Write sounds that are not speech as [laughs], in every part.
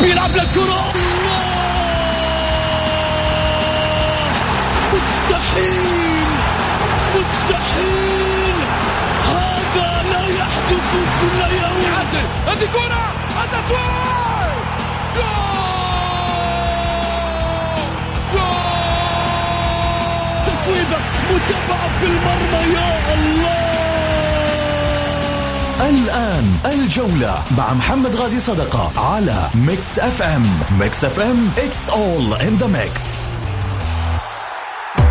بيلعب للكرة. مستحيل! مستحيل! هذا لا يحدث كل يوم. هذه كرة! التسويق جول! جول! تسويبة متابعة في المرمى يا الله! الآن الجولة مع محمد غازي صدقة على Mix FM. Mix FM it's all in the mix.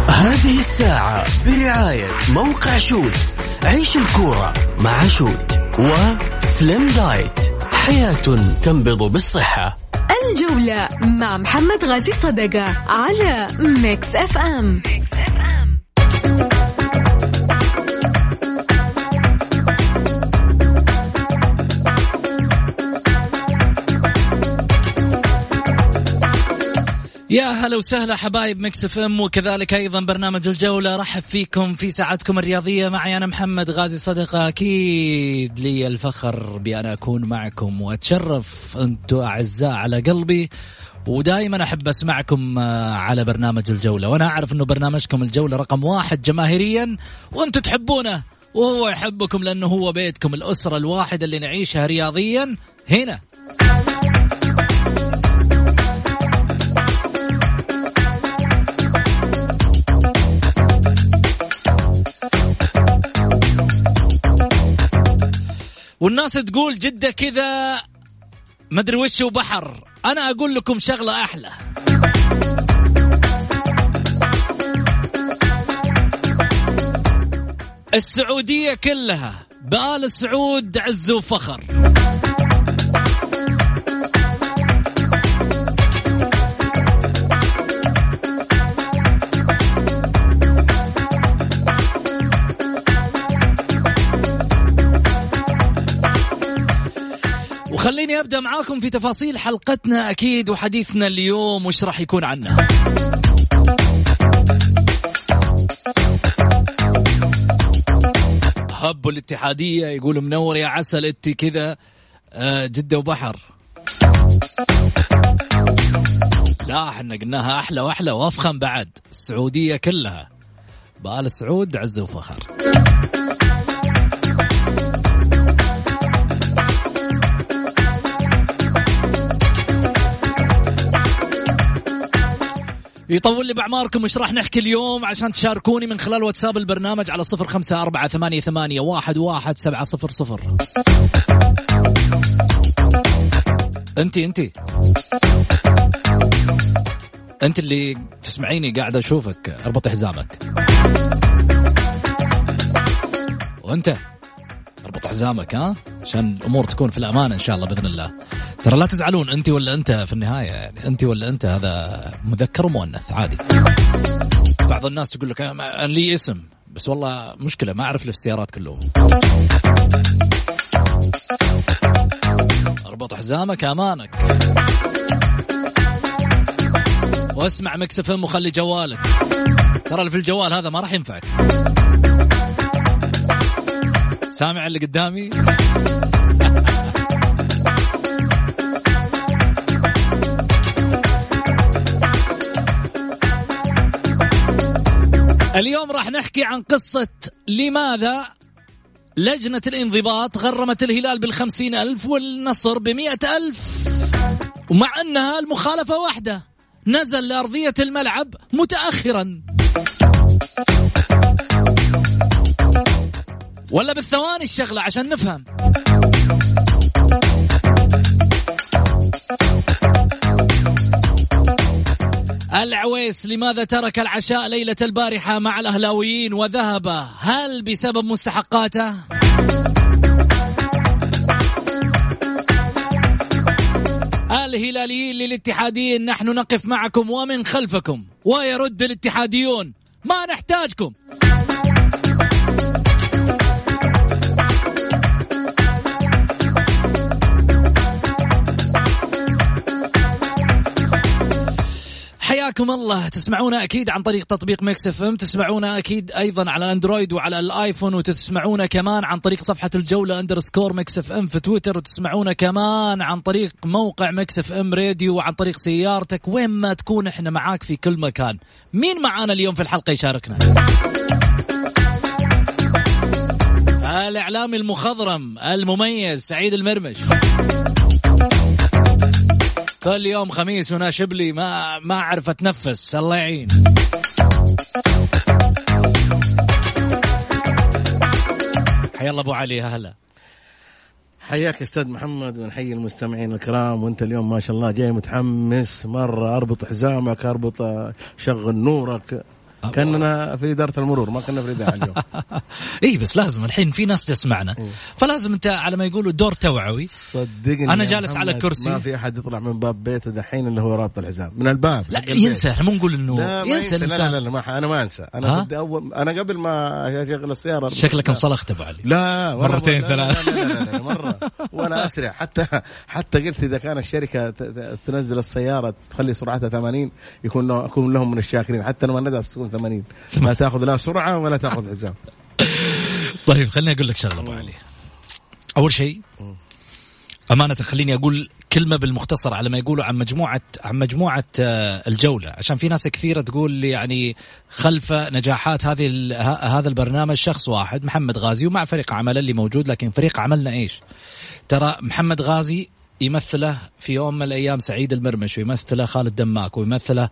هذه الساعة برعاية موقع Shoot. عيش الكورة مع Shoot و Slim Diet حياة تنبض بالصحة. الجولة مع محمد غازي صدقة على Mix FM. يا هلا وسهلا حبايب Mix FM وكذلك أيضا برنامج الجولة. رحب فيكم في ساعتكم الرياضية. معي أنا محمد غازي صدقه أكيد لي الفخر بأن أكون معكم وأتشرف. أنتم أعزاء على قلبي ودائما أحب أسمعكم آه، على برنامج الجولة. وأنا أعرف إنه برنامجكم الجولة رقم واحد جماهيريا وأنتم تحبونه وهو يحبكم لأنه هو بيتكم. الأسرة الواحدة اللي نعيشها رياضيا هنا. والناس تقول جدة كذا مدري وش وبحر أنا أقول لكم شغلة أحلى. السعودية كلها بآل سعود عز وفخر. وخليني أبدأ معاكم في تفاصيل حلقتنا أكيد وحديثنا اليوم وش راح يكون عنها هب الاتحادية يقول منور يا عسل إنت كذا آه، جدة وبحر. لا إحنا قلناها أحلى وأحلى وأفخم بعد السعودية كلها. بآل سعود عز وفخر. يطول لي بعماركم وش راح نحكي اليوم عشان تشاركوني من خلال واتساب البرنامج على صفر خمسة أربعة ثمانية, ثمانية واحد, واحد سبعة صفر صفر. أنتي أنتي. أنت اللي تسمعيني قاعد أشوفك أربط حزامك. وأنت أربط حزامك ها؟ عشان الأمور تكون في الامان إن شاء الله بإذن الله. ترى لا تزعلون أنت ولا أنت في النهاية يعني أنت ولا أنت هذا مذكر ومؤنث عادي. بعض الناس تقول لك أنا لي اسم بس والله مشكلة ما أعرف السيارات كلهم. أربط حزامك أمانك. واسمع مكس إم وخلي جوالك. ترى اللي في الجوال هذا ما راح ينفعك. سامع اللي قدامي؟ اليوم راح نحكي عن قصة لماذا لجنة الانضباط غرمت الهلال بالخمسين ألف والنصر بمئة ألف. ومع أنها المخالفة واحدة نزل لأرضية الملعب متأخرا. ولا بالثواني الشغلة عشان نفهم. العويس لماذا ترك العشاء ليلة البارحة مع الأهلاويين وذهب هل بسبب مستحقاته؟ الهلاليين للاتحاديين نحن نقف معكم ومن خلفكم ويرد الاتحاديون ما نحتاجكم حياكم الله. تسمعونا أكيد عن طريق تطبيق Mix FM. تسمعونا أكيد أيضا على أندرويد وعلى الآيفون وتسمعونا كمان عن طريق صفحة الجولة underscore Mix FM في تويتر. وتسمعونا كمان عن طريق موقع Mix FM Radio وعن طريق سيارتك. وين ما تكون إحنا معاك في كل مكان. مين معانا اليوم في الحلقة يشاركنا؟ الإعلامي المخضرم المميز سعيد المرمش. كل يوم خميس وناشب لي ما ما أعرف أتنفس الله يعين. حيا الله أبو علي هلا. حياك أستاذ محمد ونحيي المستمعين الكرام وأنت اليوم ما شاء الله جاي متحمس مرة أربط حزامك أربط شغل نورك. كأننا في إدارة المرور ما كنا في الإذاعة اليوم. [laughs] إي بس لازم الحين في ناس تسمعنا. فلازم أنت على ما يقولوا دور توعوي. صدقني أنا جالس على كرسي. ما في أحد يطلع من باب بيته دحين اللي هو رابط الحزام. من الباب لا. ينسى إحنا مو نقول إنه ينسى لا, لا, لا, لا ما أنا ما أنسى؟ أنا صدق أول أنا قبل ما اشغل السيارة شكلك انصلخت أبو علي. لا مرتين، لا لا ثلاث. لا, لا, لا, لا, مرة. وأنا أسرع. حتى حتى قلت إذا كان الشركة تنزل السيارة تخلي سرعتها 80 يكون اكون لهم من الشاكرين. حتى لما ندعس تكون 80 ما تاخذ لا سرعة ولا تاخذ حزام [laughs] طيب خليني أقول لك شغلة أبو علي. أول شيء أمانة خليني أقول كلمة بالمختصر على ما يقولوا عن مجموعة عن مجموعة آه، الجولة. عشان في ناس كثيرة تقول يعني خلف نجاحات هذه هذا البرنامج شخص واحد محمد غازي ومع فريق عمل اللي موجود لكن فريق عملنا إيش؟ ترى محمد غازي يمثله في يوم من الأيام سعيد المرمش ويمثله خالد دماك ويمثله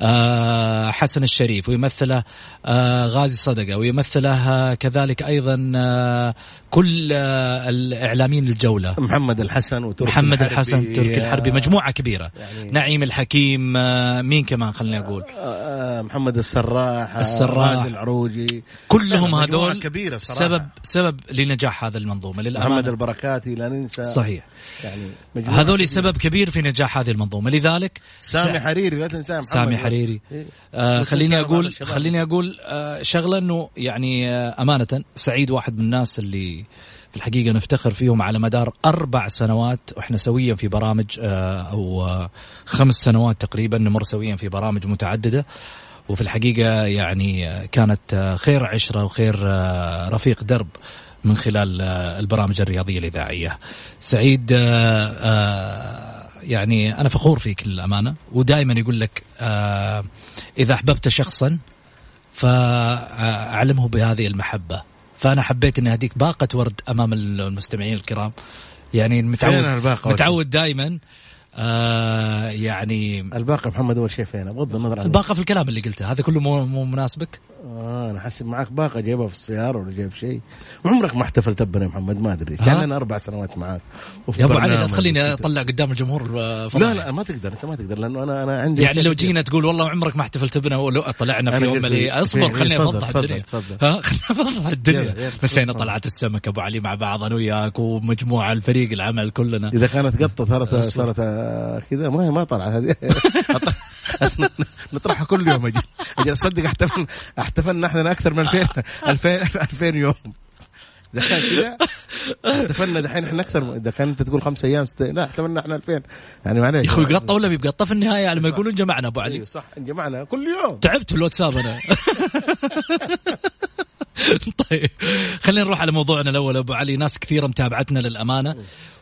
آه حسن الشريف ويمثله آه غازي صدقة ويمثله آه كذلك أيضا آه كل آه الإعلاميين الجوله محمد الحسن وتركي محمد الحربي. الحسن تركي الحربي مجموعة كبيرة. يعني- نعيم الحكيم آه مين كمان خليني أقول؟ آه، محمد السراح آه، السراح. غازي العروجي. كلهم هذول كبيرة صراحة. سبب سبب لنجاح هذا المنظومة. محمد للامانه البركاتي لا ننسى. صحيح. يعني هذول. سبب كبير في نجاح هذه المنظومة لذلك سامي سع- حريري لا تنساه محمد سامي حريري إيه. آه خليني أقول. خليني أقول آه شغلة إنه يعني آه أمانة سعيد واحد من الناس اللي في الحقيقة نفتخر فيهم على مدار أربع سنوات وإحنا سويا في برامج آه أو آه خمس سنوات تقريبا نمر سويا في برامج متعددة وفي الحقيقة يعني آه كانت آه خير عشرة وخير آه رفيق درب من خلال آه البرامج الرياضية الإذاعية. سعيد آه آه يعني أنا فخور فيك للأمانة ودائما يقول لك إذا أحببت شخصا فأعلمه بهذه المحبة. فأنا حبيت اني اهديك باقة ورد أمام المستمعين الكرام. يعني متعود متعود دائما آه يعني الباقي محمد أول شيء فين بغض النظر عن الباقة في الكلام اللي قلته هذا كله مو, مو مناسبك آه أنا حاسب معك باقة جايبها في السيارة ولا جايب شيء عمرك ما احتفلت بنا يا محمد ما أدري؟ كان لنا أربع سنوات معاك وفي يا أبو علي لا تخليني. أطلع قدام الجمهور آه، لا. لا ما تقدر أنت ما تقدر لأنه أنا أنا عندي يعني لو جينا تقول والله عمرك ما احتفلت بنا ولو طلعنا في يوم قلت من لي- الأيام. أصبر فين؟ خليني أفضح الدنيا تفضل. ها خليني أفضح الدنيا نسينا. طلعت السمك أبو علي مع بعض أنا وياك ومجموعة الفريق العمل كلنا إذا كانت قطة صارت. صارت كذا ما هي ما طلعت هذه. [laughs] نطرحها كل يوم أجي. أجي أصدق احتفل أحتفلنا إحنا أكثر من 2000 2000 2000 يوم. كان كذا احتفلنا دحين إحنا أكثر إذا كان أنت تقول خمس أيام ست... لا احتفلنا إحنا 2000 يعني معليش. يا أخوي قطه ولا بيقطه في النهاية على ما يقولون جمعنا أبو علي. أيوه صح. جمعنا كل يوم. تعبت في الواتساب أنا. [laughs] طيب خلينا نروح على موضوعنا الأول أبو علي. ناس كثيرة متابعتنا للأمانة.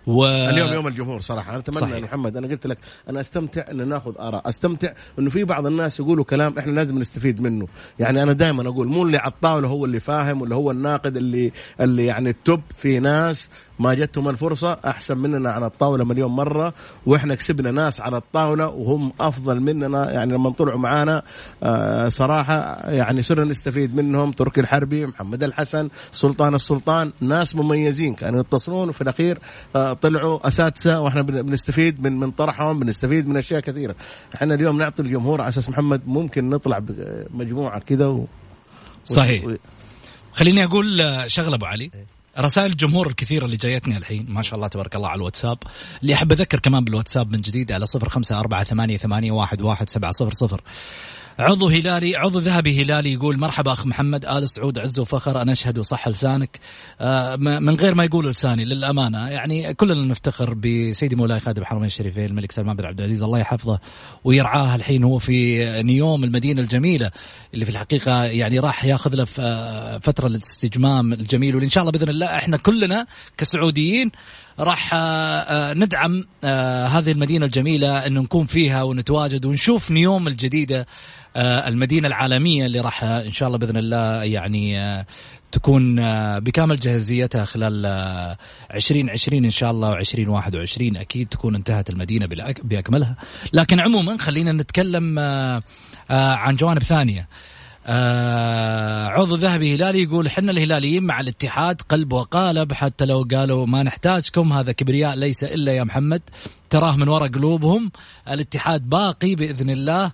و اليوم يوم الجمهور صراحة. أنا أتمنى صحيح. يا محمد أنا قلت لك أنا أستمتع ان ناخذ آراء أستمتع إنه في بعض الناس يقولوا كلام إحنا لازم نستفيد منه. يعني أنا دائما أقول مو اللي على الطاوله هو اللي فاهم ولا هو الناقد اللي اللي يعني التوب في ناس ما جتهم الفرصة أحسن مننا على الطاولة مليون مرة وإحنا كسبنا ناس على الطاولة وهم أفضل مننا. يعني لما طلعوا معانا آه صراحة يعني صرنا نستفيد منهم. تركي الحربي محمد الحسن سلطان السلطان ناس مميزين كانوا يتصلون وفي الأخير آه طلعوا أساتذة وإحنا بن- بنستفيد من من طرحهم بنستفيد من أشياء كثيرة. إحنا اليوم نعطي الجمهور على أساس محمد ممكن نطلع بمجموعه كذا و... صحيح. و... خليني أقول آه، شغلة أبو علي. رسائل الجمهور الكثيرة اللي جايتني الحين ما شاء الله تبارك الله على الواتساب. اللي أحب أذكر كمان بالواتساب من جديد على صفر خمسة أربعة ثمانية, ثمانية واحد, واحد سبعة صفر صفر. عضو هلالي عضو ذهبي هلالي يقول مرحبا أخ محمد آل سعود عز وفخر أنا أشهد وصح لسانك. آه، من غير ما يقول لساني للأمانة يعني كلنا نفتخر بسيدي مولاي خادم الحرمين الشريفين الملك سلمان بن عبد العزيز الله يحفظه ويرعاه الحين هو في نيوم المدينة الجميلة اللي في الحقيقة يعني راح ياخذ له فترة الاستجمام الجميل واللي ان شاء الله بإذن الله إحنا كلنا كسعوديين راح آه، ندعم هذه المدينة الجميلة انه نكون فيها ونتواجد ونشوف نيوم الجديدة آه، المدينة العالمية اللي راح آه، إن شاء الله بإذن الله يعني آه، تكون بكامل جاهزيتها خلال 2020 إن شاء الله و2021 أكيد تكون انتهت المدينة بأكملها. لكن عموما خلينا نتكلم عن جوانب ثانية عضو ذهبي هلالي يقول حنا الهلاليين مع الاتحاد قلب وقالب حتى لو قالوا ما نحتاجكم هذا كبرياء ليس إلا يا محمد. تراه من وراء قلوبهم الاتحاد باقي بإذن الله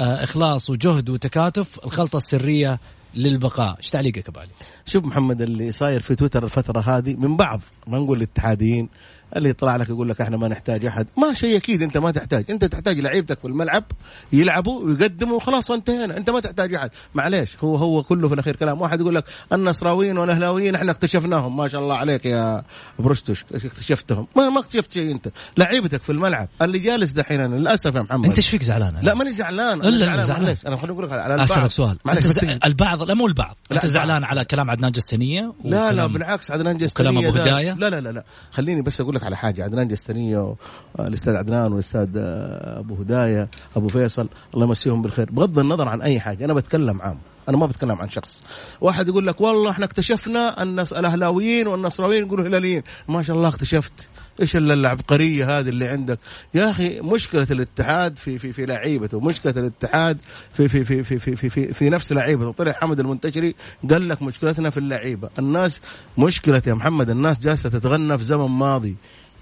آه، إخلاص وجهد وتكاتف الخلطة السرية للبقاء. إيش تعليقك أبو علي؟ شوف محمد اللي صاير في تويتر الفترة هذه من بعض ما نقول الاتحاديين اللي يطلع لك يقول لك إحنا ما نحتاج أحد. ما شيء أكيد أنت ما تحتاج. أنت تحتاج لعيبتك في الملعب يلعبوا ويقدموا وخلاص انتهينا. أنت ما تحتاج أحد. معليش هو هو كله في الأخير كلام. واحد يقول لك النصراويين والأهلاويين إحنا اكتشفناهم. ما شاء الله عليك يا برستوش اكتشفتهم. ما ما اكتشفت شيء أنت. لعيبتك في الملعب اللي جالس دحين للأسف يا محمد. أنت إيش فيك زعلان؟ لا ماني زعلان. الا زعلان. أنا خليني أقول لك على البعض. اسالك سؤال أنت ز... البعض لا مو البعض. أنت زعلان على كلام عدنان جسنية؟ لا لا بالعكس عدنان جسنية كلام ابو هداية؟ لا لا لا لا. خليني بس أقول لك على حاجة. عدنان الجستنيه والاستاذ عدنان والأستاذ آه، أبو هداية أبو فيصل الله يمسيهم بالخير. بغض النظر عن أي حاجة أنا بتكلم عام. أنا ما بتكلم عن شخص. واحد يقول لك والله إحنا اكتشفنا أن الأهلاويين والنصراويين يقولوا هلاليين. ما شاء الله اكتشفت. إيش العبقرية هذه اللي عندك؟ يا أخي مشكلة الاتحاد في في في لعيبته مشكلة الاتحاد في في في في في في, في, في نفس لعيبته. طلع حمد المنتشري قال لك مشكلتنا في اللعيبة. الناس مشكلة يا محمد الناس جالسة تتغنى في زمن ماضي.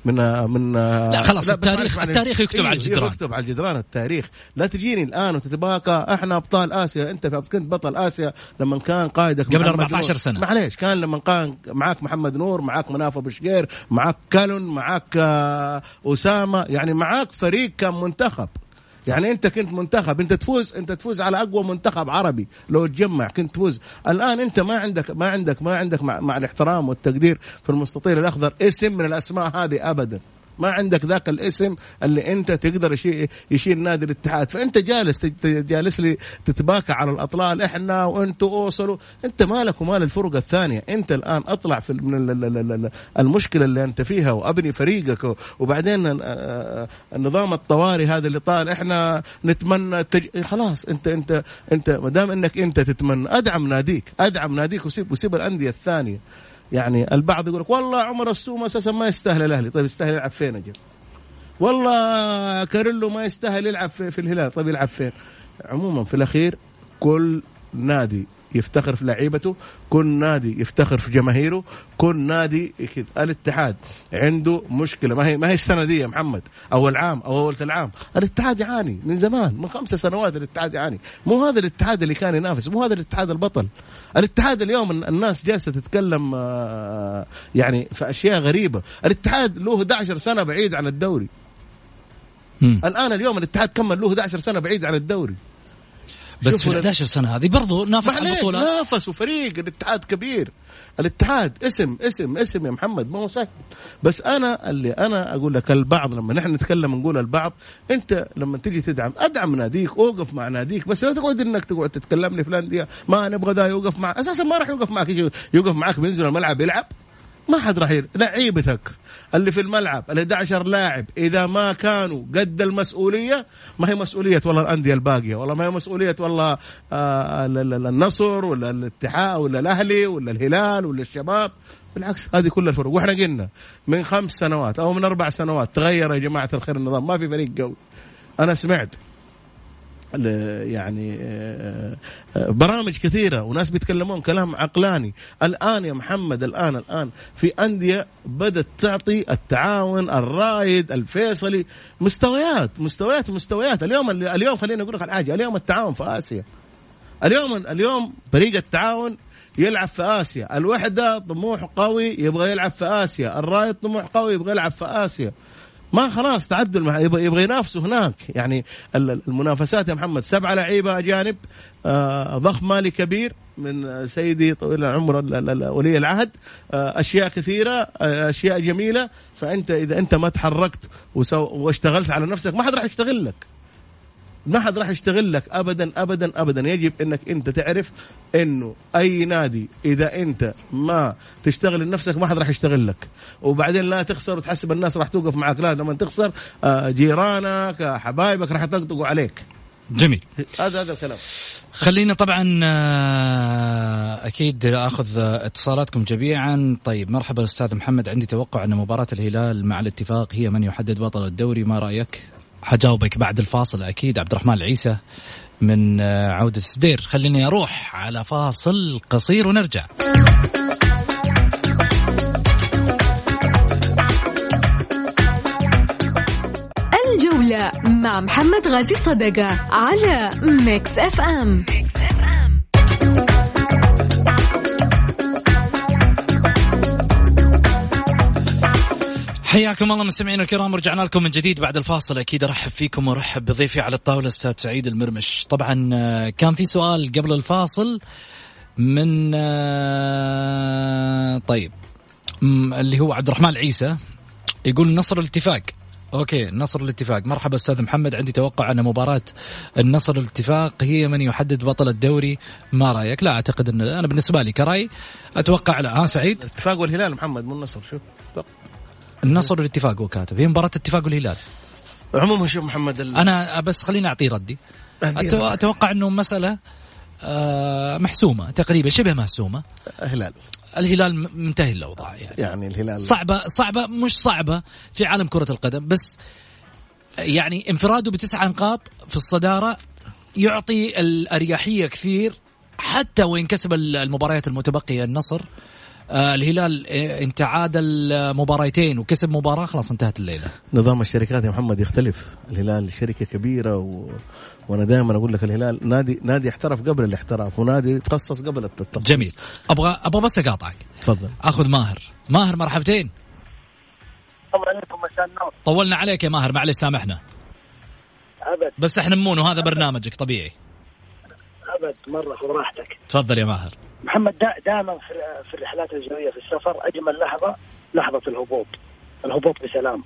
من من لا خلاص لا التاريخ التاريخ يكتب إيه على الجدران. يكتب على الجدران التاريخ. لا تجيني الآن وتتباكى. إحنا أبطال آسيا. أنت كنت بطل آسيا لما كان قائدك قبل 14 سنة. معليش كان لما كان معاك محمد نور معاك مناف أبو شقير معاك كالون معاك آه، أسامة. يعني معاك فريق كان منتخب. يعني انت كنت منتخب انت تفوز انت تفوز على أقوى منتخب عربي. لو تجمع كنت تفوز. الآن انت ما عندك ما عندك ما عندك مع, مع الاحترام والتقدير في المستطيل الأخضر. اسم من الأسماء هذه ابدا. ما عندك ذاك الاسم اللي انت تقدر يشيل, نادي الاتحاد. فانت جالس جالس لي تتباكى على الأطلال. إحنا وأنتم أوصلوا. أنت مالك ومال الفرقة الثانية. أنت الآن أطلع في من المشكلة اللي أنت فيها وأبني فريقك. وبعدين النظام الطوارئ هذا اللي طال. إحنا نتمنى التج... خلاص انت انت أنت ما دام إنك أنت تتمنى أدعم ناديك. أدعم ناديك وسيب وسيب الأندية الثانية. يعني البعض يقول لك والله عمر السوم أساسا ما يستاهل الأهلي. طيب يستاهل يلعب فين أجل؟ والله كاريلو ما يستاهل يلعب في, في الهلال. طيب يلعب فين؟ عموما في الأخير كل نادي يفتخر في لعيبته كل نادي يفتخر في جماهيره كل نادي كده الاتحاد عنده مشكلة. ما هي ما هي السنة دي يا محمد؟ أو العام أو أول العام الاتحاد يعاني من زمان من خمس سنوات الاتحاد يعاني. مو هذا الاتحاد اللي كان ينافس مو هذا الاتحاد البطل. الاتحاد اليوم الناس جالسة تتكلم آه، يعني في أشياء غريبة. الاتحاد له 11 سنة بعيد عن الدوري. الآن اليوم الاتحاد كمل له 11 سنة بعيد عن الدوري. بس في 11 سنة هذه برضو نافس على البطولات. نافس وفريق الاتحاد كبير. الاتحاد اسم اسم اسم يا محمد ما هو سهل. بس أنا اللي أنا أقول لك البعض لما نحن نتكلم نقول البعض أنت لما تيجي تدعم أدعم ناديك أوقف مع ناديك بس لا تقعد إنك تقعد تتكلمني فلان دي. ما نبغى ذا يوقف مع أساسا ما راح يوقف معك يوقف معك بينزل الملعب يلعب. ما حد راح لعيبتك. اللي في الملعب ال 11 لاعب إذا ما كانوا قد المسؤولية ما هي مسؤولية والله الأندية الباقية والله ما هي مسؤولية والله آه النصر ولا الاتحاد ولا الأهلي ولا الهلال ولا الشباب. بالعكس هذه كل الفرق. وإحنا قلنا من خمس سنوات أو من أربع سنوات تغير يا جماعة الخير النظام. ما في فريق قوي. أنا سمعت يعني آه، آه، برامج كثيرة وناس بيتكلمون كلام عقلاني. الآن يا محمد الآن الآن في أندية بدأت تعطي التعاون الرائد الفيصلي مستويات مستويات مستويات. اليوم اليوم خليني أقول لك على حاجة اليوم التعاون في آسيا. اليوم اليوم فريق التعاون يلعب في آسيا. الوحدة طموح قوي يبغى يلعب في آسيا. الرايد طموح قوي يبغى يلعب في آسيا. ما خلاص تعدل يبغى يبغى ينافسوا هناك. يعني المنافسات يا محمد سبعه لعيبة أجانب آه، ضخم مالي كبير من سيدي طويل العمر ولي العهد. آه، أشياء كثيرة آه، أشياء جميلة. فأنت إذا أنت ما تحركت واشتغلت على نفسك ما حد راح يشتغل لك. ما حد راح يشتغل لك ابدا ابدا ابدا. يجب إنك أنت تعرف إنه أي نادي إذا أنت ما تشتغل لنفسك ما حد راح يشتغل لك. وبعدين لا تخسر وتحسب الناس راح توقف معك لا لما تخسر آه، جيرانك آه، حبايبك راح يطقطقوا عليك. جميل. هذا هذا الكلام. خلينا طبعا آه، أكيد أخذ اتصالاتكم جميعا. طيب مرحبا أستاذ محمد. عندي توقع أن مباراة الهلال مع الاتفاق هي من يحدد بطل الدوري. ما رأيك؟ حجاوبك بعد الفاصل. أكيد عبد الرحمن العيسى من آه، عودة السدير. خليني أروح على فاصل قصير ونرجع. الجولة مع محمد غازي صدقة على Mix FM حياكم الله مستمعينا الكرام رجعنا لكم من جديد بعد الفاصل. أكيد أرحب فيكم وارحب بضيفي على الطاولة أستاذ سعيد المرمش. طبعا آه، كان في سؤال قبل الفاصل من آه، طيب اللي هو عبد الرحمن العيسى يقول نصر الاتفاق. أوكي نصر الاتفاق. مرحبا أستاذ محمد عندي توقع أن مباراة النصر الاتفاق هي من يحدد بطل الدوري. ما رأيك؟ لا أعتقد أن أنا بالنسبة لي كرأي أتوقع لا. ها سعيد؟ الاتفاق والهلال محمد مو النصر شوف. النصر والاتفاق هو كاتب. هي مباراة الاتفاق والهلال عموما شوف محمد ال... أنا بس خليني اعطيه ردي. أتوقع إنه مسألة آه، محسومة تقريبا شبه محسومة. الهلال. الهلال منتهي الأوضاع يعني. يعني الهلال صعبة صعبة مش صعبة في عالم كرة القدم بس يعني انفراده بتسع نقاط في الصدارة يعطي الأريحية كثير حتى وإن كسب المباريات المتبقية النصر. الهلال آه، انت عادل مباريتين وكسب مباراة خلاص انتهت الليلة. نظام الشركات يا محمد يختلف. الهلال شركة كبيرة و... وأنا دائما أقول لك الهلال نادي نادي احترف قبل الاحتراف ونادي تخصص قبل التخصص. جميل. أبغى أبغى بس أقاطعك. تفضل. أخذ ماهر. ماهر مرحبتين. طبعا عليكم مساء النور. طولنا عليك يا ماهر معلش سامحنا. أبد. بس إحنا نمون وهذا برنامجك طبيعي. أبد مرة خذ راحتك تفضل يا ماهر. محمد دائما في الرحلات الجوية في السفر أجمل لحظة لحظة الهبوط. الهبوط بسلام.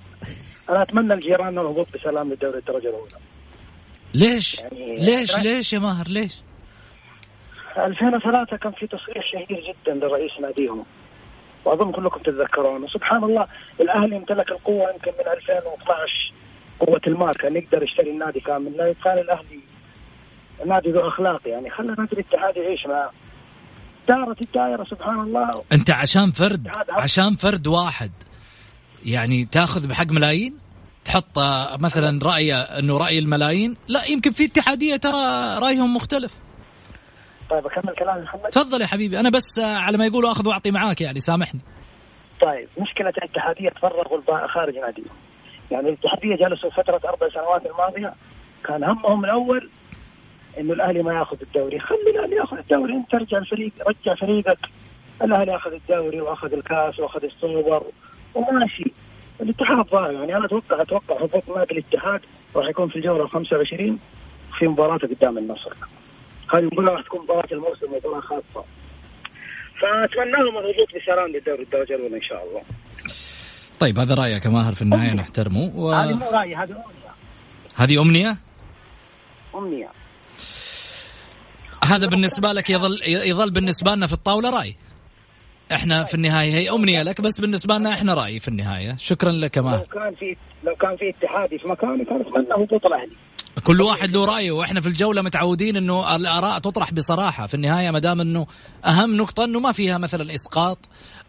أنا أتمنى لجيراننا الهبوط بسلام للدوري الدرجة الأولى. ليش؟ يعني ليش؟ ليش يا ماهر؟ ليش؟ 2003 كان في تصريح شهير جدا لرئيس ناديهم. وأظن كلكم تتذكرون وسبحان الله الأهلي امتلك القوة يمكن من 2012 قوة المال كان يقدر يشتري النادي كامل. لا يقال الأهلي نادي ذو أخلاق يعني. خلى نادي الاتحاد يعيش مع دارت الدائرة سبحان الله. أنت عشان فرد عشان فرد واحد يعني تاخذ بحق ملايين تحط مثلا رأي إنه رأي الملايين لا يمكن في اتحادية ترى رأيهم مختلف. طيب أكمل كلامي محمد. تفضل يا حبيبي أنا بس على ما يقولوا أخذ وأعطي معاك يعني سامحني. طيب مشكلة الاتحادية تفرغوا خارج ناديهم يعني الاتحادية جلسوا فترة أربع سنوات الماضية كان همهم الأول إنه الأهلي ما يأخذ الدوري. خلي الأهلي يأخذ الدوري. أنت ترجع الفريق رجع فريقك. الأهلي أخذ الدوري وأخذ الكاس وأخذ السوبر وماشي. الاتحاد ضايع. يعني أنا أتوقع أتوقع هبوط نادي الاتحاد راح يكون في الجولة 25 في مباراته قدام النصر. هذه المباراه راح تكون مباراة الموسم مباراه خاصة. فاتمنى لهم الهبوط بسلام للدوري الدرجة الأولى إن شاء الله. طيب هذا رأيك يا ماهر في النهاية نحترمه. و... هذه مو رأيي هذه أمنية. هذه أمنية؟ أمنية. هذا بالنسبة لك يظل يظل بالنسبة لنا في الطاولة رأي. إحنا في النهاية هي أمنية لك بس بالنسبة لنا إحنا رأي في النهاية. شكرا لك ما لو كان في لو كان في اتحادي في مكاني كان اتمنى هبوط الأهلي كل واحد له رأيه وإحنا في الجولة متعودين إنه الآراء تطرح بصراحة. في النهاية ما دام إنه أهم نقطة إنه ما فيها مثلا إسقاط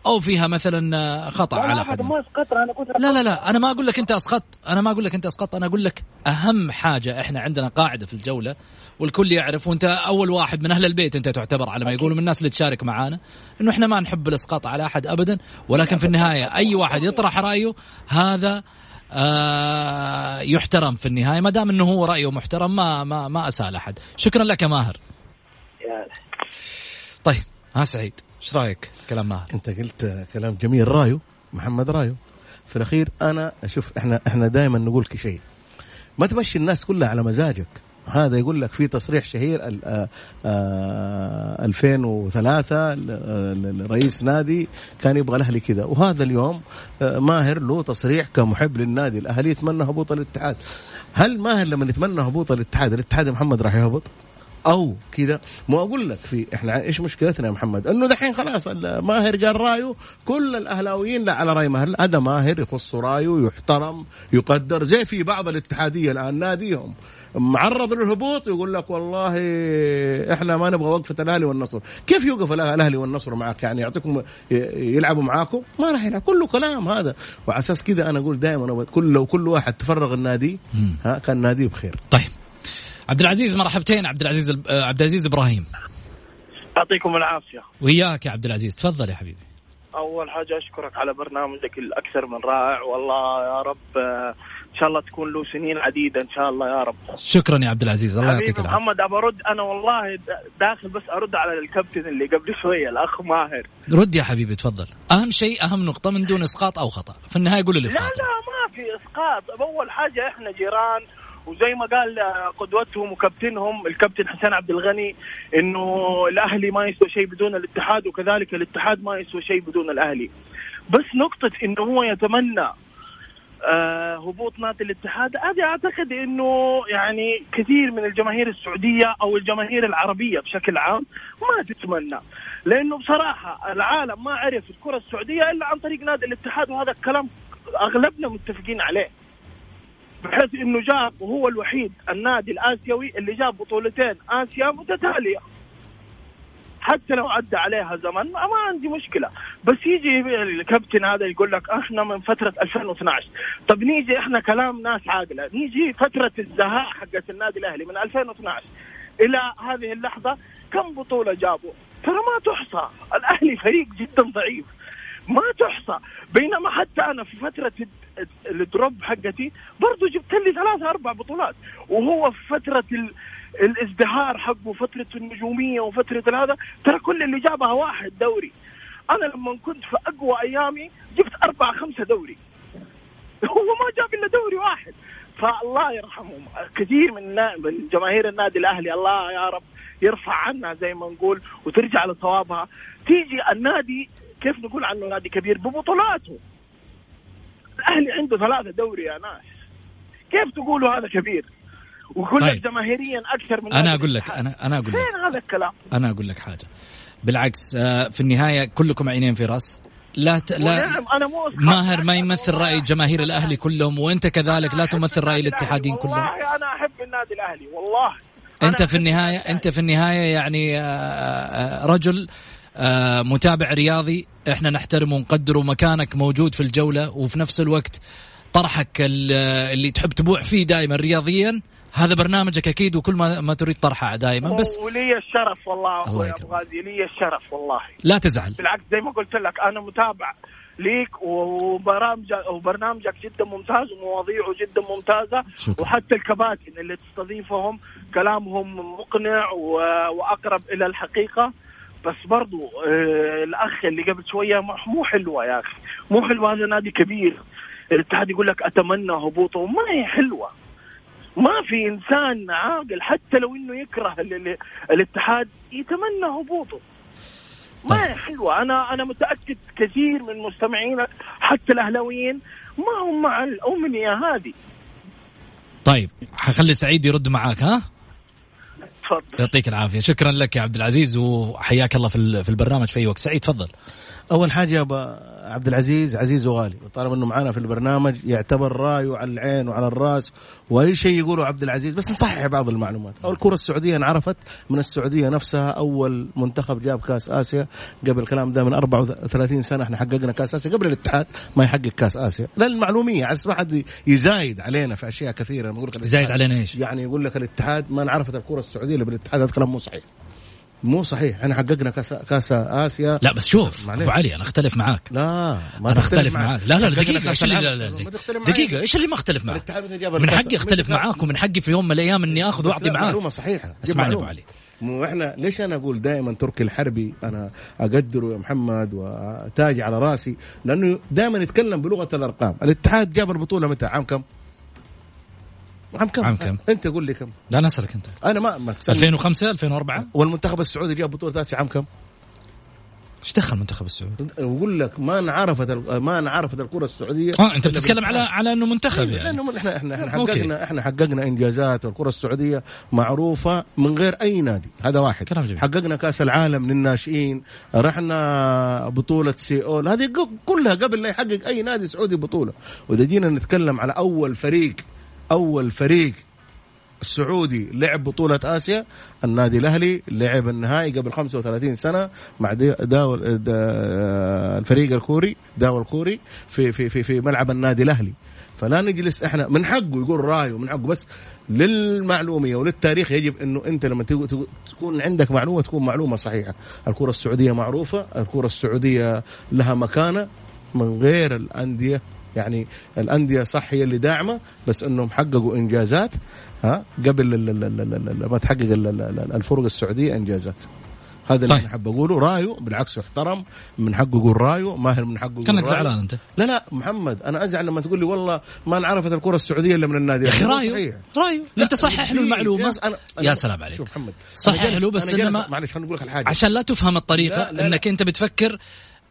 أو فيها مثلا خطأ على حد ما اسقط أنا لا لا لا أنا ما أقول لك أنت إسقطت أنا ما أقول لك أنت إسقطت أنا أقول لك أهم حاجة إحنا عندنا قاعدة في الجولة والكل يعرف وانت أول واحد من أهل البيت أنت تعتبر على ما يقولوا من الناس اللي تشارك معانا إنه إحنا ما نحب الإسقاط على أحد ابدا ولكن في النهاية أي واحد يطرح رأيه هذا آه يحترم في النهاية ما دام إنه هو رأيه محترم ما ما ما أسأل أحد. شكرا لك يا ماهر. طيب ها سعيد إيش رأيك؟ كلام ماهر. أنت قلت كلام جميل رايو محمد رايو في الأخير أنا أشوف إحنا إحنا دائما نقول شيء ما تمشي الناس كلها على مزاجك. هذا يقول لك في تصريح شهير ال- آه، آه، 2003 ل- رئيس نادي كان يبغى الأهلي كذا. وهذا اليوم آه، ماهر له تصريح كمحب للنادي. الأهلي يتمنى هبوط الاتحاد. هل ماهر لما يتمنى هبوط الاتحاد الاتحاد محمد راح يهبط؟ أو كذا. مو أقول لك في إحنا إيش مشكلتنا يا محمد؟ إنه دحين خلاص ماهر قال رأيه كل الأهلاويين لا على رأي ماهر. هذا ماهر يخص رأيه يحترم يقدر. زي في بعض الاتحادية الآن ناديهم. معرض للهبوط يقول لك والله إحنا ما نبغى وقفة الأهلي والنصر، كيف يوقف الأهلي والنصر معك؟ يعني يعطيكم يلعبوا معاكم؟ ما راح يلعب. كله كلام هذا، وعلى أساس كذا أنا أقول دائما كل لو كل واحد تفرغ النادي ها كان نادي بخير. طيب. عبد العزيز مرحبتين. عبد العزيز آه، عبد العزيز إبراهيم. يعطيكم العافية. وياك يا عبد العزيز تفضل يا حبيبي. أول حاجة أشكرك على برنامجك الأكثر من رائع. والله يا رب إن شاء الله تكون له سنين عديدة إن شاء الله يا رب. شكرا يا عبد العزيز الله يعطيك العافية. محمد أبى أرد أنا والله داخل بس أرد على الكابتن اللي قبل شوية الأخ ماهر. رد يا حبيبي تفضل. أهم شيء أهم نقطة من دون إسقاط أو خطأ. في النهاية قول اللي لا. لا ما في إسقاط. أول حاجة إحنا جيران وزي ما قال قدوتهم وكابتنهم الكابتن حسين عبد الغني إنه الأهلي ما يسوى شيء بدون الاتحاد وكذلك الاتحاد ما يسوى شيء بدون الأهلي. بس نقطة إنه هو يتمنى آه هبوط نادي الاتحاد. هذه أعتقد إنه يعني كثير من الجماهير السعودية أو الجماهير العربية بشكل عام ما تتمنى. لأنه بصراحة العالم ما عرف الكرة السعودية إلا عن طريق نادي الاتحاد وهذا الكلام أغلبنا متفقين عليه. بحيث إنه جاب وهو الوحيد النادي الآسيوي اللي جاب بطولتين آسيا متتالية. حتى لو عدى عليها زمن ما, عندي مشكلة. بس يجي الكابتن هذا يقول لك إحنا من فترة 2012 طب نيجي إحنا كلام ناس عاقلة. نيجي فترة الزهاء حقت النادي الأهلي من 2012 إلى هذه اللحظة كم بطولة جابوا؟ ترى ما تحصى. الأهلي فريق جدا ضعيف. ما تحصى. بينما حتى أنا في فترة الد- الدروب حقتي برضو جبت لي ثلاثة أربع بطولات. وهو في فترة. الازدهار حقه فتره النجومية وفترة هذا ترى كل اللي جابها واحد دوري. أنا لما كنت في أقوى أيامي جبت أربعة خمسة دوري. [laughs] هو ما جاب إلا دوري واحد. فالله يرحمهم. كثير من من جماهير النادي الأهلي الله يا رب يرفع عنا زي ما نقول وترجع لصوابها. تيجي النادي كيف نقول عنه نادي كبير؟ ببطولاته. الأهلي عنده ثلاثة دوري يا ناس. كيف تقولوا هذا كبير؟ ويقول لك طيب. جماهيريا أكثر من أنا أقول لك. أنا أنا أقول لك. فين هذا الكلام؟ أنا أقول لك حاجة. بالعكس آه، في النهاية كلكم عينين في رأس. لا ت... لا أنا مو. ماهر ما يمثل رأي جماهير الأهلي كلهم وأنت كذلك لا تمثل رأي الاتحادين كلهم. والله أنا أحب النادي الأهلي والله. أنت أنا في النهايه أنت في النهاية يعني آه، آه، رجل متابع رياضي. إحنا نحترمه ونقدره. مكانك موجود في الجولة وفي نفس الوقت طرحك ال- اللي تحب تبوع فيه دائما رياضيا. هذا برنامجك أكيد وكل ما ما تريد طرحه دائما بس ولي الشرف والله الله يكرمك. أبو غازي لي الشرف والله. لا تزعل. بالعكس زي ما قلت لك أنا متابع ليك وبرامجك وبرنامجك جدا ممتاز ومواضيعه جدا ممتازة. شكرا. وحتى الكباتن اللي تستضيفهم كلامهم مقنع وأقرب إلى الحقيقة. بس برضو آه الأخ اللي قبل شوية مو حلوة يا أخي. مو حلوة هذا نادي كبير. الاتحاد يقول لك أتمنى هبوطه. ما هي حلوة. ما في إنسان عاقل حتى لو إنه يكره ال- ال- الاتحاد يتمنى هبوطه. ما طيب. هي حلوة. أنا أنا متأكد كثير من مستمعينك حتى الأهلاويين ما هم مع الأمنية هذه. طيب حخلي سعيد يرد معاك ها؟ تفضل. يعطيك العافية. شكرا لك يا عبد العزيز وحياك الله في ال- في البرنامج في أي وقت. سعيد تفضل. أول حاجة يا أبا عبد العزيز عزيز وغالي طالما إنه معنا في البرنامج يعتبر رأيه على العين وعلى الرأس وأي شيء يقوله عبد العزيز بس نصحح بعض المعلومات. أو الكره السعودية انعرفت من السعودية نفسها أول منتخب جاب كأس آسيا قبل الكلام ده من 34 سنة إحنا حققنا كأس آسيا قبل الاتحاد ما يحقق كأس آسيا. لا المعلوميه على ما حد يزايد علينا في أشياء كثيرة. يقول لك زايد علينا إيش؟ يعني يقول لك الاتحاد ما انعرفت الكره السعودية إلا بالاتحاد هذا كلام مو صحيح. مو صحيح. إحنا حققنا كاس كاس آسيا. لا بس شوف. أبو علي أنا أختلف معاك. لا ما أنا أختلف معاك. لا لا لا دقيقة إيش اللي لا. لا. دقيقة إيش اللي ما اختلف جاب من حقي أختلف معاك ومن حقي في يوم من الأيام إني آخذ واعطي معاك. معلومة صحيحة. اسمعني أبو. علي. مو إحنا ليش أنا أقول دائما تركي الحربي أنا أقدره يا محمد وتاج على رأسي؟ لأنه دائما يتكلم بلغة الأرقام. الاتحاد جاب البطولة متى؟ عام كم؟ عام كم؟ عام كم؟ انت قول لي كم. لا أنا أسألك أنت. أنا ما ما تسألني. 2005 2004 والمنتخب السعودي جاب بطولة آسيا عام كم؟ إيش دخل المنتخب السعودي؟ أقول لك ما انعرفت ما انعرفت الكرة السعودية. آه أنت بتتكلم على على إنه منتخب يعني. لأنه إحنا إحنا. حققنا إحنا حققنا إنجازات والكرة السعودية معروفة من غير أي نادي. هذا واحد. كلام جميل. حققنا كأس العالم للناشئين رحنا بطولة سيول هذه ق- كلها قبل لا يحقق أي نادي سعودي بطولة. وإذا جينا نتكلم على أول فريق أول فريق السعودي لعب بطولة آسيا النادي الأهلي لعب النهائي قبل 35 سنة مع دي- داو دا الفريق الكوري داو الكوري في في في في ملعب النادي الأهلي. فلا نجلس إحنا من حقه يقول رأيه من حقه بس للمعلومية وللتاريخ يجب إنه أنت لما تكون عندك معلومة تكون معلومة صحيحة، الكرة السعودية معروفة، الكرة السعودية لها مكانة من غير الأندية يعني الأندية صح هي اللي داعمة بس إنهم حققوا إنجازات ها قبل ما تحقق ال- ال- ال- الفرق السعودية إنجازات هذا اللي طيب. أنا حاب أقوله رايه بالعكس يحترم من حقه يقول رايه ماهر من حقه كأنك. زعلان أنت لا لا محمد أنا أزعل لما تقول لي والله ما انعرفت الكرة السعودية إلا من النادي يا أخي. رايه صحيح. رايو لا، أنت صحح له المعلومة ناس أنا أنا يا سلام عليك شوف محمد صحح له بس إنما- معلش خليني أقول لك الحاجة عشان لا تفهم الطريقة لا، لا، لا. إنك أنت بتفكر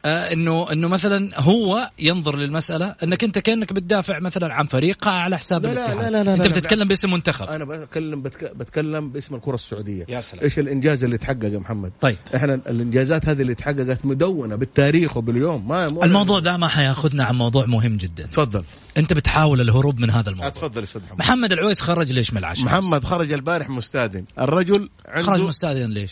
انه إنه مثلا هو ينظر للمسألة إنك أنت كأنك بتدافع مثلا عن فريق على حساب لا، لا، الاتحاد. لا، لا، لا، أنت لا، بتتكلم بالعكس. باسم منتخب. أنا بتكلم بتك... بتكلم باسم الكرة السعودية. يا سلام. إيش الإنجاز اللي تحقق يا محمد؟ طيب. إحنا الإنجازات هذه اللي تحققت مدونة بالتاريخ وباليوم. ما مو الموضوع ده ما حياخذنا عن موضوع مهم جدا. تفضل. أنت بتحاول الهروب من هذا الموضوع. تفضل أستاذ محمد. محمد العويس خرج ليش من العشاء؟ محمد خرج البارح مستاذن الرجل عنده خرج مستأذن ليش؟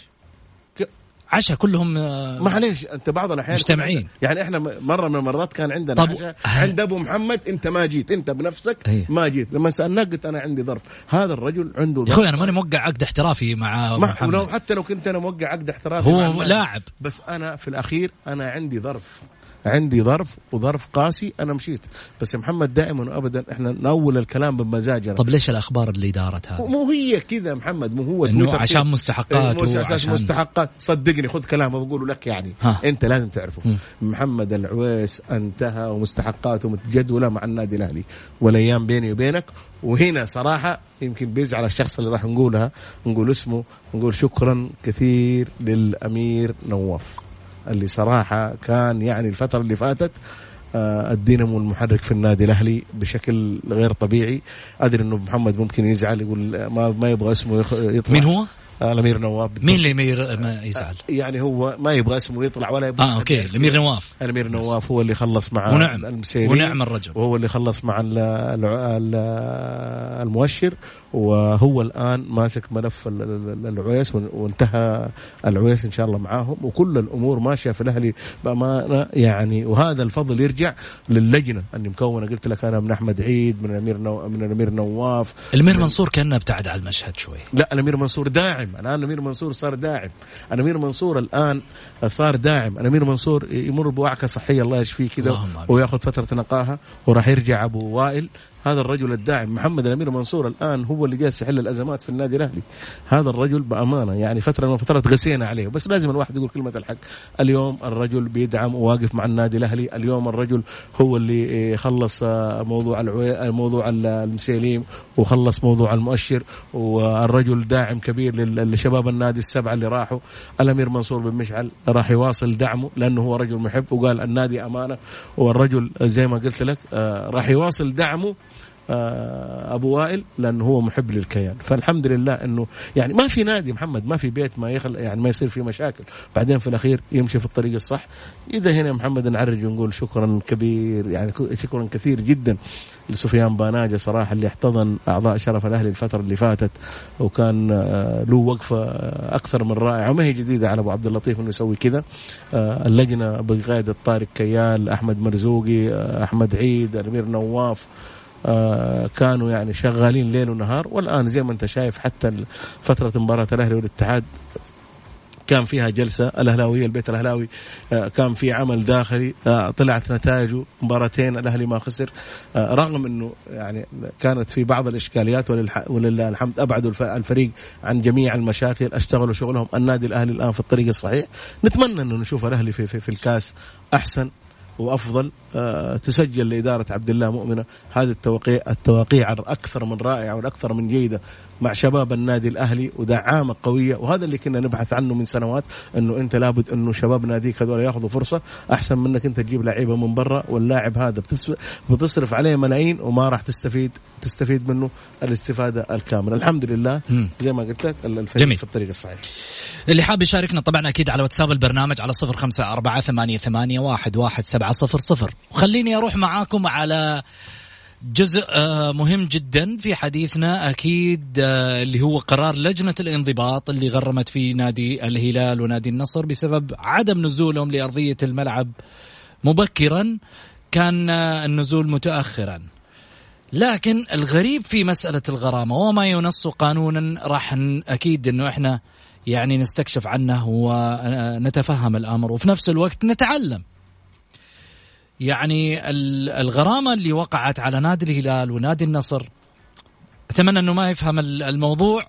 عشاء كلهم آه، معليش أنت بعض الأحيان مجتمعين. يعني إحنا مرة من المرات كان عندنا طب- عشاء عند أبو محمد أنت ما جيت أنت بنفسك إيه. ما جيت. لما سألناك قلت أنا عندي ظرف. هذا الرجل عنده يا ظرف. أخوي أنا ماني موقع عقد احترافي مع ما محمد. ولو حتى لو كنت أنا موقع عقد احترافي هو. لاعب. بس أنا في الأخير أنا عندي ظرف. عندي ظرف وظرف قاسي أنا مشيت. بس يا محمد دائما وابدا إحنا نأول الكلام بمزاجنا. طب ليش الأخبار اللي دارت هذه؟ مو هي كذا محمد مو هو تويتر عشان. مستحقات مو وعشان- مستحقات. صدقني خذ كلامه بقوله لك يعني. ها. أنت لازم تعرفه. مم. محمد العويس أنتهى ومستحقاته متجدولة مع النادي الأهلي. والأيام بيني وبينك وهنا صراحة يمكن بيزعل الشخص اللي راح نقولها. نقول اسمه نقول شكرا كثير للأمير نواف. اللي صراحة كان يعني الفترة اللي فاتت آه، الدينامو المحرك في النادي الأهلي بشكل غير طبيعي أدري إنه محمد ممكن يزعل يقول ما ما يبغى اسمه يطلع مين هو؟ آه، الأمير نواف مين اللي ما يزعل؟ يعني هو ما يبغى اسمه يطلع ولا يبغى آه أوكي الأمير نواف الأمير نواف هو اللي خلص مع ونعم. المسيري ونعم الرجل. وهو اللي خلص مع ال ال ال المؤشر وهو الآن ماسك ملف ال- ال- العويس وان- وانتهى العويس إن شاء الله معاهم. وكل الأمور ماشية في الأهلي بأمانة يعني. وهذا الفضل يرجع للجنة اللي مكونة. قلت لك أنا من أحمد عيد من الأمير نو من الأمير نواف. الأمير منصور كأنه ابتعد على المشهد شوي. لا الأمير منصور داعم. الآن الأمير منصور صار داعم. الأمير منصور الآن صار داعم. الأمير منصور يمر بوعكه صحية الله يشفيه كذا. ويأخذ فترة نقاهة وراح يرجع أبو وائل. هذا الرجل الداعم محمد الأمير منصور الآن هو اللي جالس يحل الأزمات في النادي الأهلي. هذا الرجل بأمانة يعني فترة من الفترات قسينا عليه. بس لازم الواحد يقول كلمة الحق. اليوم الرجل بيدعم وواقف مع النادي الأهلي. اليوم الرجل هو اللي إيه، خلص آه، موضوع العوي... موضوع ال- المسيليم وخلص موضوع المؤشر والرجل داعم كبير لشباب النادي السبعة اللي راحوا. الأمير منصور بن مشعل راح يواصل دعمه لأنه هو رجل محب وقال النادي أمانة والرجل زي ما قلت لك آه، راح يواصل دعمه أبو وائل لأنه هو محب للكيان. فالحمد لله إنه يعني ما في نادي محمد ما في بيت ما يخل يعني ما يصير فيه مشاكل. بعدين في الأخير يمشي في الطريق الصح. إذا هنا محمد نعرج ونقول شكرا كبير يعني شكرا كثير جدا لسفيان باناجة صراحة اللي احتضن أعضاء شرف الأهلي الفترة اللي فاتت وكان آه، له وقفة آه، أكثر من رائعة وما هي جديدة على أبو عبد اللطيف إنه يسوي كذا. آه، اللجنة بقيادة طارق كيال أحمد مرزوقي آه، أحمد عيد الأمير نواف آه، كانوا يعني شغالين ليل ونهار. والآن زي ما انت شايف حتى فترة مباراة الأهلي والاتحاد كان فيها جلسة. الأهلاوية البيت الأهلاوي آه، كان في عمل داخلي آه، طلعت نتائجه مباراتين. الأهلي ما خسر آه، رغم إنه يعني كانت في بعض الإشكاليات ولله الحمد أبعدوا الفريق عن جميع المشاكل أشتغلوا شغلهم. النادي الأهلي الآن في الطريق الصحيح. نتمنى إنه نشوف الأهلي في, في, في الكاس أحسن. وأفضل آه، تسجل لإدارة عبد الله مؤمنة. هذه التوقيع التواقيع الاكثر من رائعه والاكثر من جيدة مع شباب النادي الأهلي ودعامه قوية. وهذا اللي كنا نبحث عنه من سنوات إنه أنت لابد إنه شباب ناديك هذول يأخذوا فرصة. أحسن منك أنت تجيب لعيبة من برا واللاعب هذا بتصرف عليه ملايين وما راح تستفيد تستفيد منه الاستفادة الكاملة. الحمد لله. زي ما قلت لك الفريق جميل. في الطريق الصحيح. اللي حاب يشاركنا طبعا أكيد على واتساب البرنامج على صفر خمسة أربعة ثمانية, ثمانية واحد, واحد سبعة. صفر صفر. وخليني أروح معاكم على جزء آه، مهم جدا في حديثنا أكيد آه، اللي هو قرار لجنة الانضباط اللي غرمت فيه نادي الهلال ونادي النصر بسبب عدم نزولهم لأرضية الملعب مبكرا. كان آه، النزول متاخرا. لكن الغريب في مسألة الغرامة وما ينص قانونا راح أكيد إنه إحنا يعني نستكشف عنه ونتفهم الأمر. وفي نفس الوقت نتعلم. يعني الغرامة اللي وقعت على نادي الهلال ونادي النصر. أتمنى إنه ما يفهم الموضوع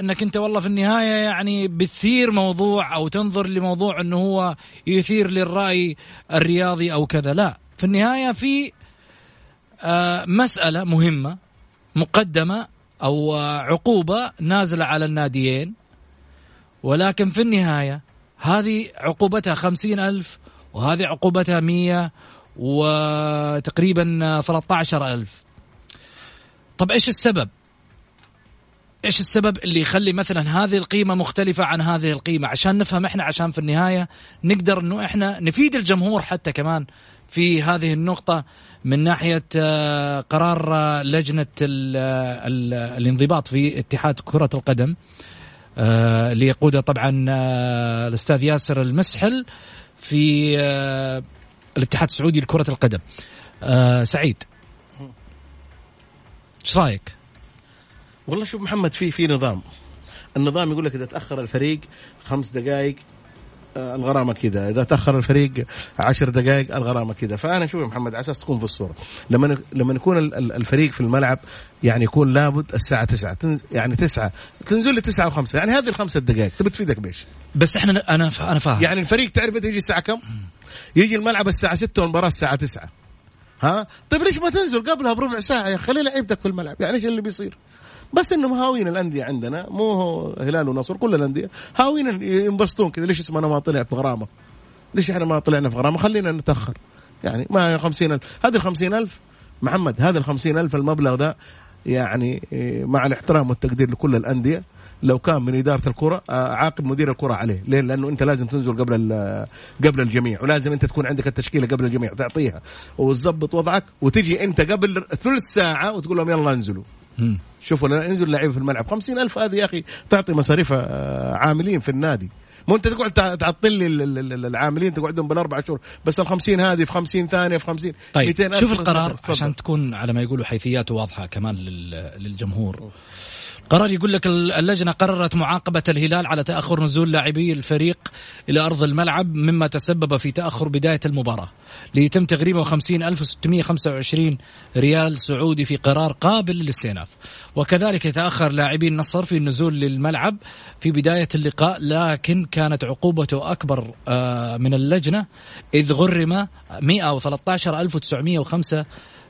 إنك أنت والله في النهاية يعني بتثير موضوع أو تنظر لموضوع إنه هو يثير للرأي الرياضي أو كذا. لا في النهاية في آه، مسألة مهمة مقدمة أو عقوبة نازلة على الناديين. ولكن في النهاية هذه عقوبتها خمسين ألف وهذه عقوبتها مية وتقريبا 13 ألف. طب إيش السبب؟ إيش السبب اللي يخلي مثلا هذه القيمة مختلفة عن هذه القيمة؟ عشان نفهم إحنا عشان في النهاية نقدر إنه إحنا نفيد الجمهور حتى كمان في هذه النقطة من ناحية آه، قرار آه، لجنة الانضباط في اتحاد كرة القدم آه، اللي يقودها طبعا الأستاذ ياسر المسحل في الاتحاد السعودي لكرة القدم. آه سعيد. إيش رأيك؟ والله شوف محمد في في نظام. النظام يقول لك إذا تأخر الفريق خمس دقائق آه الغرامة كذا. إذا تأخر الفريق عشر دقائق الغرامة كذا. فأنا شوف يا محمد على أساس تكون في الصورة. لما لما يكون الفريق في الملعب يعني يكون لابد الساعة 9 يعني 9 تنزل لي 9 و5 يعني هذه الخمسة دقائق تبي تفيدك بإيش؟ بس إحنا أنا أنا فاهم. يعني الفريق تعرف يجي الساعة كم؟ يجي الملعب الساعة 6 والمباراة الساعة 9 ها؟ طيب ليش ما تنزل قبلها بربع ساعة يا خلي لعيبتك في الملعب؟ يعني إيش اللي بيصير؟ بس إنهم هاوين الأندية عندنا مو هلال ونصر كل الأندية هاوين ينبسطون كذا. ليش اسمنا ما طلع في غرامة؟ ليش إحنا ما طلعنا في غرامة؟ خلينا نتأخر. يعني ما 50000 هذه ال 50000 محمد هذا ال 50000 المبلغ ده يعني إيه، مع الاحترام والتقدير لكل الأندية لو كان من إدارة الكرة آه، عاقب مدير الكرة عليه. ليه؟ لأنه أنت لازم تنزل قبل قبل الجميع ولازم أنت تكون عندك التشكيلة قبل الجميع تعطيها. وتظبط وضعك وتجي أنت قبل ثلث ساعة وتقول لهم يلا انزلوا. شوفوا انزل لعيبه في الملعب. خمسين ألف هذه يا أخي تعطي مصاريف آه، عاملين في النادي. مو أنت تقعد تعطل لي العاملين تقعدهم بالأربع شهور. بس ال 50 هذه في 50 ثانية في 50 طيب شوف القرار عشان تكون على ما يقولوا حيثياته واضحة كمان للجمهور. قرار يقول لك اللجنة قررت معاقبة الهلال على تأخر نزول لاعبي الفريق إلى أرض الملعب مما تسبب في تأخر بداية المباراة. ليتم تغريمه 50625 ريال سعودي في قرار قابل للاستئناف. وكذلك يتأخر لاعبي النصر في النزول للملعب في بداية اللقاء لكن كانت عقوبته أكبر آه، من اللجنة إذ غرم 113905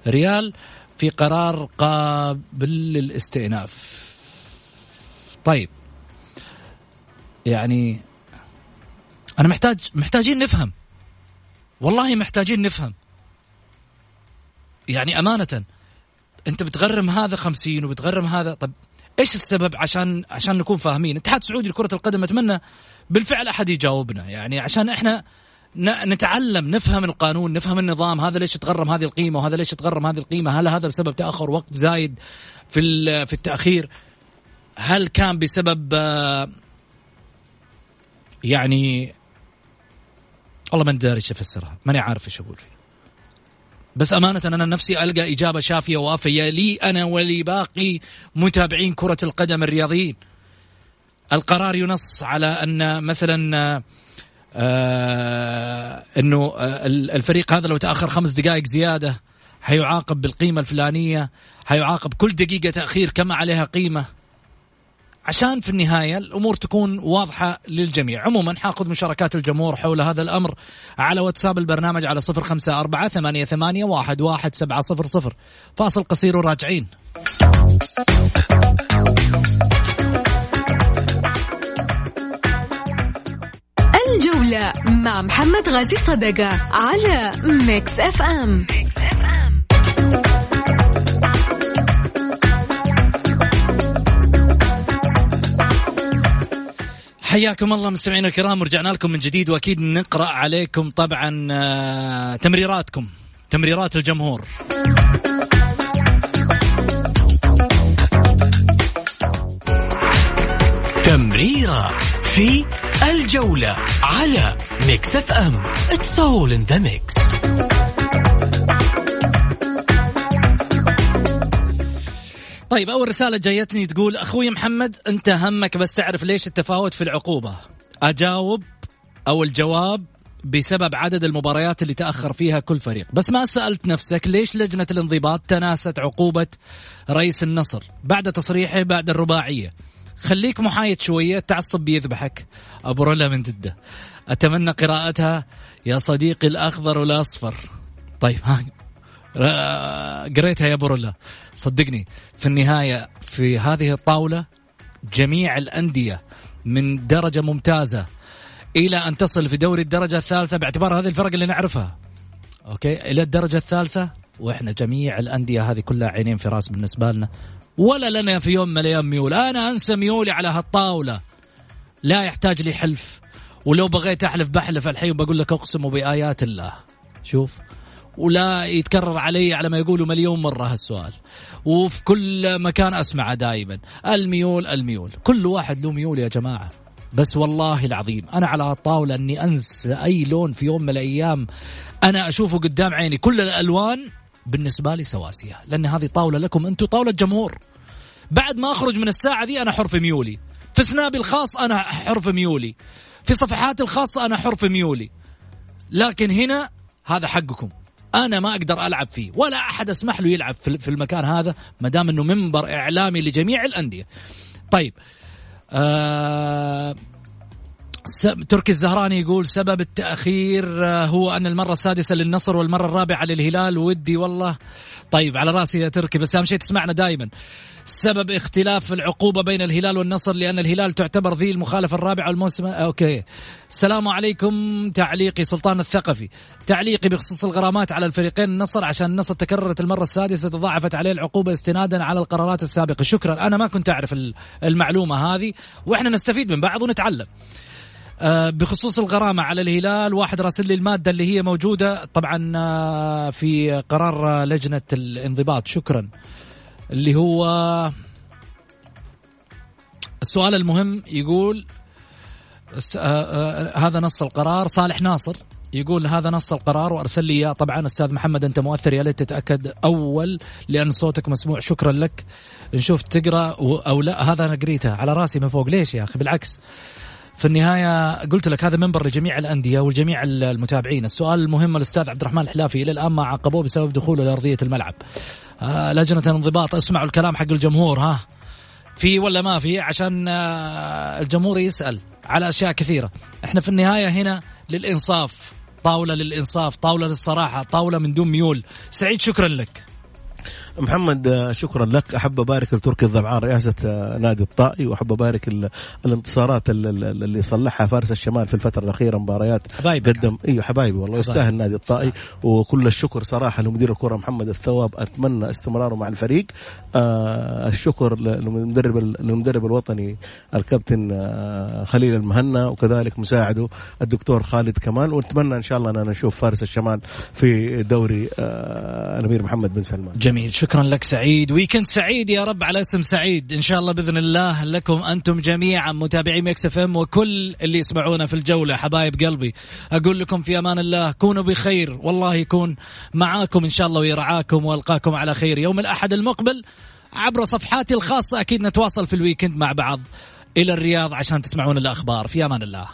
ريال في قرار قابل للاستئناف. طيب. يعني أنا محتاج محتاجين نفهم. والله محتاجين نفهم. يعني أمانة أنت بتغرم هذا خمسين وبتغرم هذا طب إيش السبب عشان عشان نكون فاهمين؟ الاتحاد السعودي لكرة القدم أتمنى بالفعل أحد يجاوبنا. يعني عشان إحنا نتعلم نفهم القانون نفهم النظام هذا ليش تغرم هذه القيمة وهذا ليش تغرم هذه القيمة هل هذا بسبب تأخر وقت زايد في في التأخير؟ هل كان بسبب آه، يعني والله ما داري إيش أفسرها ماني عارف إيش أقول فيها بس أمانة أنا نفسي ألقى إجابة شافية وافية لي أنا ولباقي متابعين كرة القدم الرياضيين. القرار ينص على أن مثلا آه إنه آه الفريق هذا لو تأخر خمس دقائق زيادة حيعاقب بالقيمة الفلانية حيعاقب كل دقيقة تأخير كما عليها قيمة. عشان في النهاية الأمور تكون واضحة للجميع، عموما حاخذ مشاركات الجمهور حول هذا الأمر على واتساب البرنامج على صفر خمسة أربعة ثمانية, ثمانية واحد, واحد سبعة صفر صفر. فاصل قصير وراجعين. الجولة مع محمد غازي صدقة على ميكس أف أم, ميكس حياكم الله مستمعينا الكرام ورجعنا لكم من جديد وأكيد نقرأ عليكم طبعا آه، تمريراتكم تمريرات الجمهور. تمريرة في الجولة على ميكس أف أم. it's all in the mix طيب أول رسالة جايتني تقول أخوي محمد أنت همك بس تعرف ليش التفاوت في العقوبة. أجاوب أو الجواب بسبب عدد المباريات اللي تأخر فيها كل فريق. بس ما سألت نفسك ليش لجنة الانضباط تناست عقوبة رئيس النصر بعد تصريحه بعد الرباعية؟ خليك محايد شوية التعصب بيذبحك. أبو رولا من جدة. أتمنى قراءتها. يا صديقي الأخضر والأصفر. طيب ها. قريتها يا برولا صدقني في النهاية في هذه الطاولة جميع الأندية من درجة ممتازة إلى أن تصل في دوري الدرجة الثالثة باعتبار هذه الفرق اللي نعرفها. أوكي؟ إلى الدرجة الثالثة وإحنا جميع الأندية هذه كلها عينين في راس بالنسبة لنا. ولا لنا في يوم من الأيام ميول. أنا أنسى ميولي على هالطاولة. لا يحتاج لي حلف. ولو بغيت أحلف بحلف الحين وبقول لك أقسم بآيات الله. شوف ولا يتكرر علي على ما يقولوا مليون مرة هالسؤال. وفي كل مكان أسمعه دائما الميول الميول. كل واحد له ميول يا جماعة. بس والله العظيم أنا على الطاولة أني أنسى أي لون في يوم من الأيام أنا أشوفه قدام عيني. كل الألوان بالنسبة لي سواسية. لأن هذه طاولة لكم أنتم طاولة جمهور. بعد ما أخرج من الساعة دي أنا حر في ميولي. في سنابي الخاص أنا حر في ميولي. في صفحاتي الخاصة أنا حر في ميولي. لكن هنا هذا حقكم. أنا ما أقدر ألعب فيه. ولا أحد أسمح له يلعب في المكان هذا ما دام إنه منبر إعلامي لجميع الأندية. طيب. آه تركي الزهراني يقول سبب التأخير آه، هو أن المرة السادسة للنصر والمرة الرابعة للهلال. ودي والله طيب على رأسي يا تركي بس أهم شيء تسمعنا دائما سبب اختلاف العقوبة بين الهلال والنصر لأن الهلال تعتبر ذي المخالفة الرابعة الموسم أوكي. السلام عليكم تعليقي سلطان الثقفي. تعليقي بخصوص الغرامات على الفريقين النصر عشان النصر تكررت المرة السادسة تضاعفت عليه العقوبة استنادا على القرارات السابقة. شكرا. أنا ما كنت أعرف المعلومة هذه وإحنا نستفيد من بعض ونتعلم. آه، بخصوص الغرامة على الهلال واحد راسل لي المادة اللي هي موجودة. طبعا آه، في قرار لجنة الانضباط شكرا. اللي هو السؤال المهم يقول آه، هذا نص القرار. صالح ناصر يقول هذا نص القرار وأرسل لي إياه. طبعا أستاذ محمد أنت مؤثر. يا ليت تتأكد أول لأن صوتك مسموع. شكرا لك. نشوف تقرأ أو لا. هذا أنا قريته على راسي من فوق. ليش يا أخي؟ بالعكس. في النهاية قلت لك هذا منبر لجميع الأندية والجميع المتابعين. السؤال المهم الأستاذ عبد الرحمن الحلافي إلى الآن ما عاقبوه بسبب دخوله لأرضية الملعب. آه لجنة الانضباط أسمعوا الكلام حق الجمهور ها. في ولا ما في؟ عشان آه الجمهور يسأل على أشياء كثيرة. إحنا في النهاية هنا للإنصاف. طاولة للإنصاف طاولة للصراحة طاولة من دون ميول. سعيد شكرا لك. محمد آه، شكرا لك. أحب أبارك لتركي الضبعان رئاسة آه، نادي الطائي وأحب أبارك الانتصارات اللي صلحها فارس الشمال في الفترة الأخيرة مباريات حبايبي قدم. إيوه حبايبي والله يستاهل نادي الطائي. وكل الشكر صراحة لمدير الكرة محمد الثواب. أتمنى استمراره مع الفريق. آه الشكر للمدرب المدرب الوطني الكابتن آه خليل المهنا وكذلك مساعده الدكتور خالد كمان. ونتمنى إن شاء الله اننا نشوف فارس الشمال في دوري آه الأمير محمد بن سلمان. جميل. شكرا لك سعيد. weekend سعيد يا رب على اسم سعيد. إن شاء الله بإذن الله لكم أنتم جميعا متابعي ميكس إف إم وكل اللي يسمعونا في الجولة. حبايب قلبي أقول لكم في أمان الله كونوا بخير. والله يكون معاكم إن شاء الله ويرعاكم وألقاكم على خير. يوم الأحد المقبل عبر صفحاتي الخاصة أكيد نتواصل في الويكند مع بعض. إلى الرياض عشان تسمعون الأخبار. في أمان الله.